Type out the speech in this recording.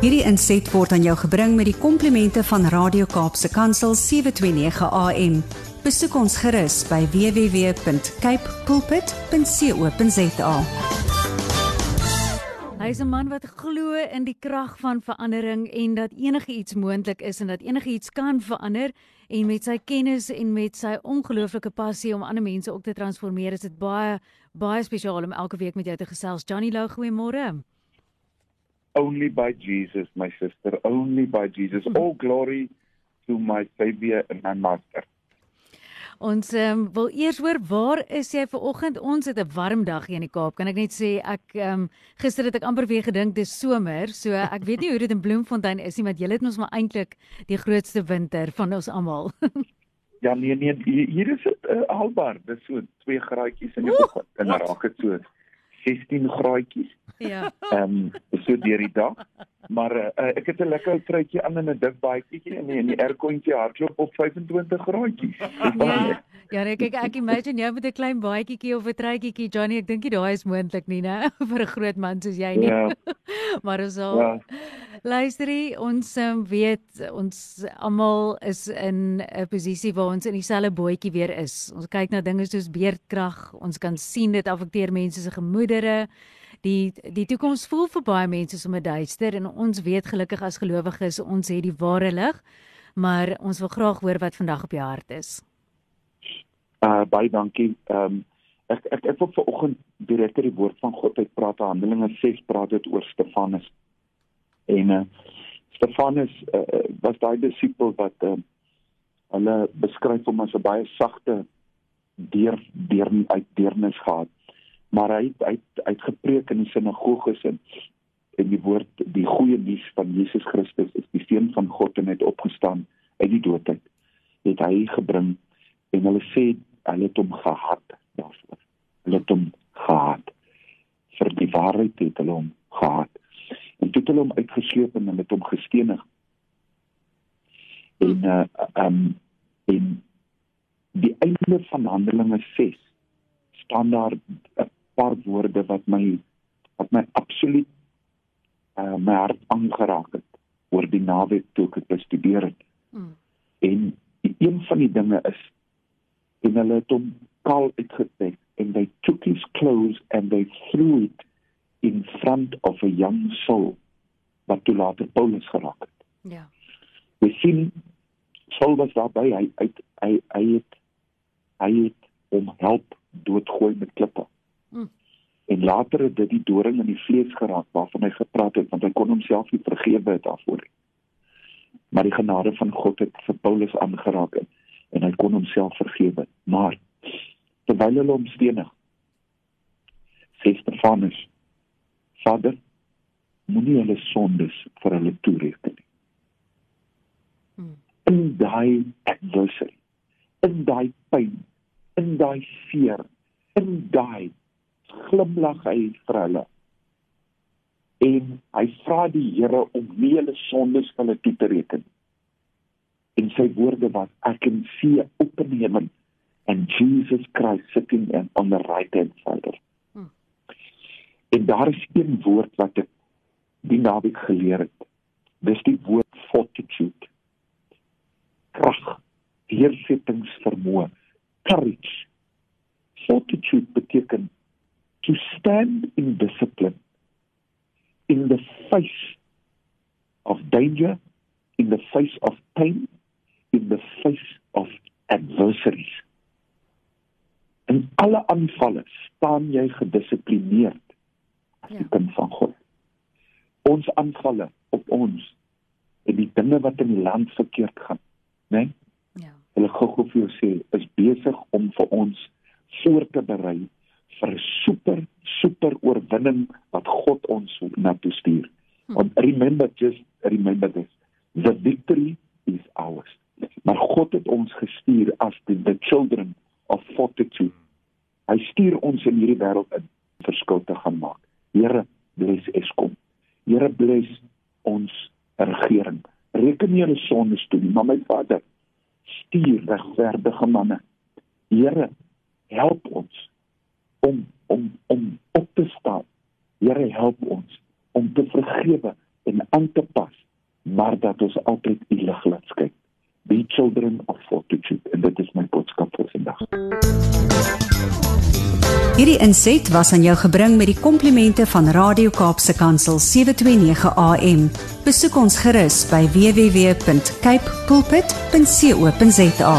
Hierdie inset word aan jou gebring met die komplimente van Radio Kaapse Kansel 729 AM. Besoek ons gerus by www.cape pulpit.co.za. Hy is 'n man wat glo in die krag van verandering en dat enigiets moontlik is en dat enigiets kan verander en met sy kennis en met sy ongelooflike passie om ander mense ook te transformeer is dit baie baie spesiaal om elke week met jou te gesels. Johnny Lou, goeiemôre. Only by Jesus, my sister, only by Jesus. All glory to my Savior and my Master. Ons um, wil eers hoor waar is jy ver oggend? Ons het 'n warm dag hier in die Kaap. Kan ek net sê ek um, gister het ek amper weer gedink dis somer. So ek weet nie hoe dit in Bloemfontein is nie, maar julle het ons maar eintlik die grootste winter van ons almal. ja nee nee, hier is dit uh, albaar. Dis so 2 graadjies in die oggend en dan raak dit so 16 graadjies. ja. Ehm um, so deur die dag. Maar uh, ek het 'n lekker truitjie aan in 'n dik baadjie en in die aircontjie hardloop op 25 graadjies. Ja, ja nee, kyk ek imagine jy met 'n klein baadjie of 'n truitjie Johnny, ek dink jy daai is moontlik nie, né? vir 'n groot man soos jy nie. Ja. maar ons al Ja. Luisterie, ons um, weet ons almal is in 'n posisie waar ons in dieselfde bootjie weer is. Ons kyk na dinge soos beerdkrag, ons kan sien dit affekteer mense se gemoedere. Die die toekoms voel vir baie mense sommer duister en ons weet gelukkig as gelowiges ons het die ware lig, maar ons wil graag hoor wat vandag op jou hart is. Uh baie dankie. Ehm um, ek ek ek wil vanoggend direk uit die woord van God uit praat. Handelinge 6 praat dit oor Stefanus. En uh Stefanus uh, was daai disipel wat uh, hulle beskryf hom as 'n baie sagte deur deur uit deernis gehad. Maar hy het uit uitgepreek in die sinagoges en en die woord die goeie nuus van Jesus Christus is die seun van God en het opgestaan uit die dood uit. Het hy gebring en hulle sê hulle het hom gehaat daarvoor. Hulle het hom gehaat. Vir die waarheid het hulle hom gehaat. En toe het hulle hom uitgesleep en hulle het hom gestenig. En uh um en die einde van Handelinge 6 staan daar 'n paar woorde wat my wat my absoluut uh my hart aangeraak het oor die naweek toe ek dit bestudeer het. Mm. En een van die dinge is en hulle het hom kaal uitgetrek and they took his clothes and they threw it in front of a young soul wat toe later Paulus geraak het. Ja. We sien Saul was daarby hy hy hy, hy het hy het hom help doodgooi met klippe. Mm. En later het dit die doring in die vlees geraak waarvan hy gepraat het want hy kon homself nie vergewe het daarvoor nie. Maar die genade van God het vir Paulus aangeraak en, en hy kon homself vergewe. Maar terwyl hulle hom stenig sê Stefanus Vader moenie hulle sondes vir hulle toereken nie. Mm. In daai adversity, in daai pyn, in daai seer, in daai glimlag hy vir hulle. En hy vra die Here om nie hulle sondes vir hulle toe te reken. En sy woorde was ek can see open heaven and Jesus Christ sitting on the right hand side. Hmm. En daar is een woord wat ek die naweek geleer het. Dis die woord fortitude. Krag, deursettingsvermoë, courage. Fortitude beteken to stand in discipline in the face of danger, in the face of pain, in the face of adversaries. In alle aanvalle staan jy gedissiplineerd as die Ja. kind van God. Ons aanvalle op ons en die dinge wat in die land verkeerd gaan, né? Nee? Ja. Hulle gou-gou vir jou sê is besig om vir ons voor te berei vir 'n super super oorwinning wat God ons na toe stuur. Hm. Want remember just remember this. The victory is ours. Maar God het ons gestuur as the, the children of fortitude. Hy stuur ons in hierdie wêreld in verskil te gaan maak. Here, bless Eskom. Here bless ons regering. Reken nie hulle sondes toe nie, maar my Vader, stuur regverdige manne. Here, help ons om om om op te staan. Here help ons om te vergewe en aan te pas, maar dat ons altyd u lig laat. Children of fortitude en dit is my boodskap vir vandag. Hierdie inset was aan jou gebring met die komplimente van Radio Kaapse Kansel 729 AM. Besoek ons gerus by www.cape pulpit.co.za.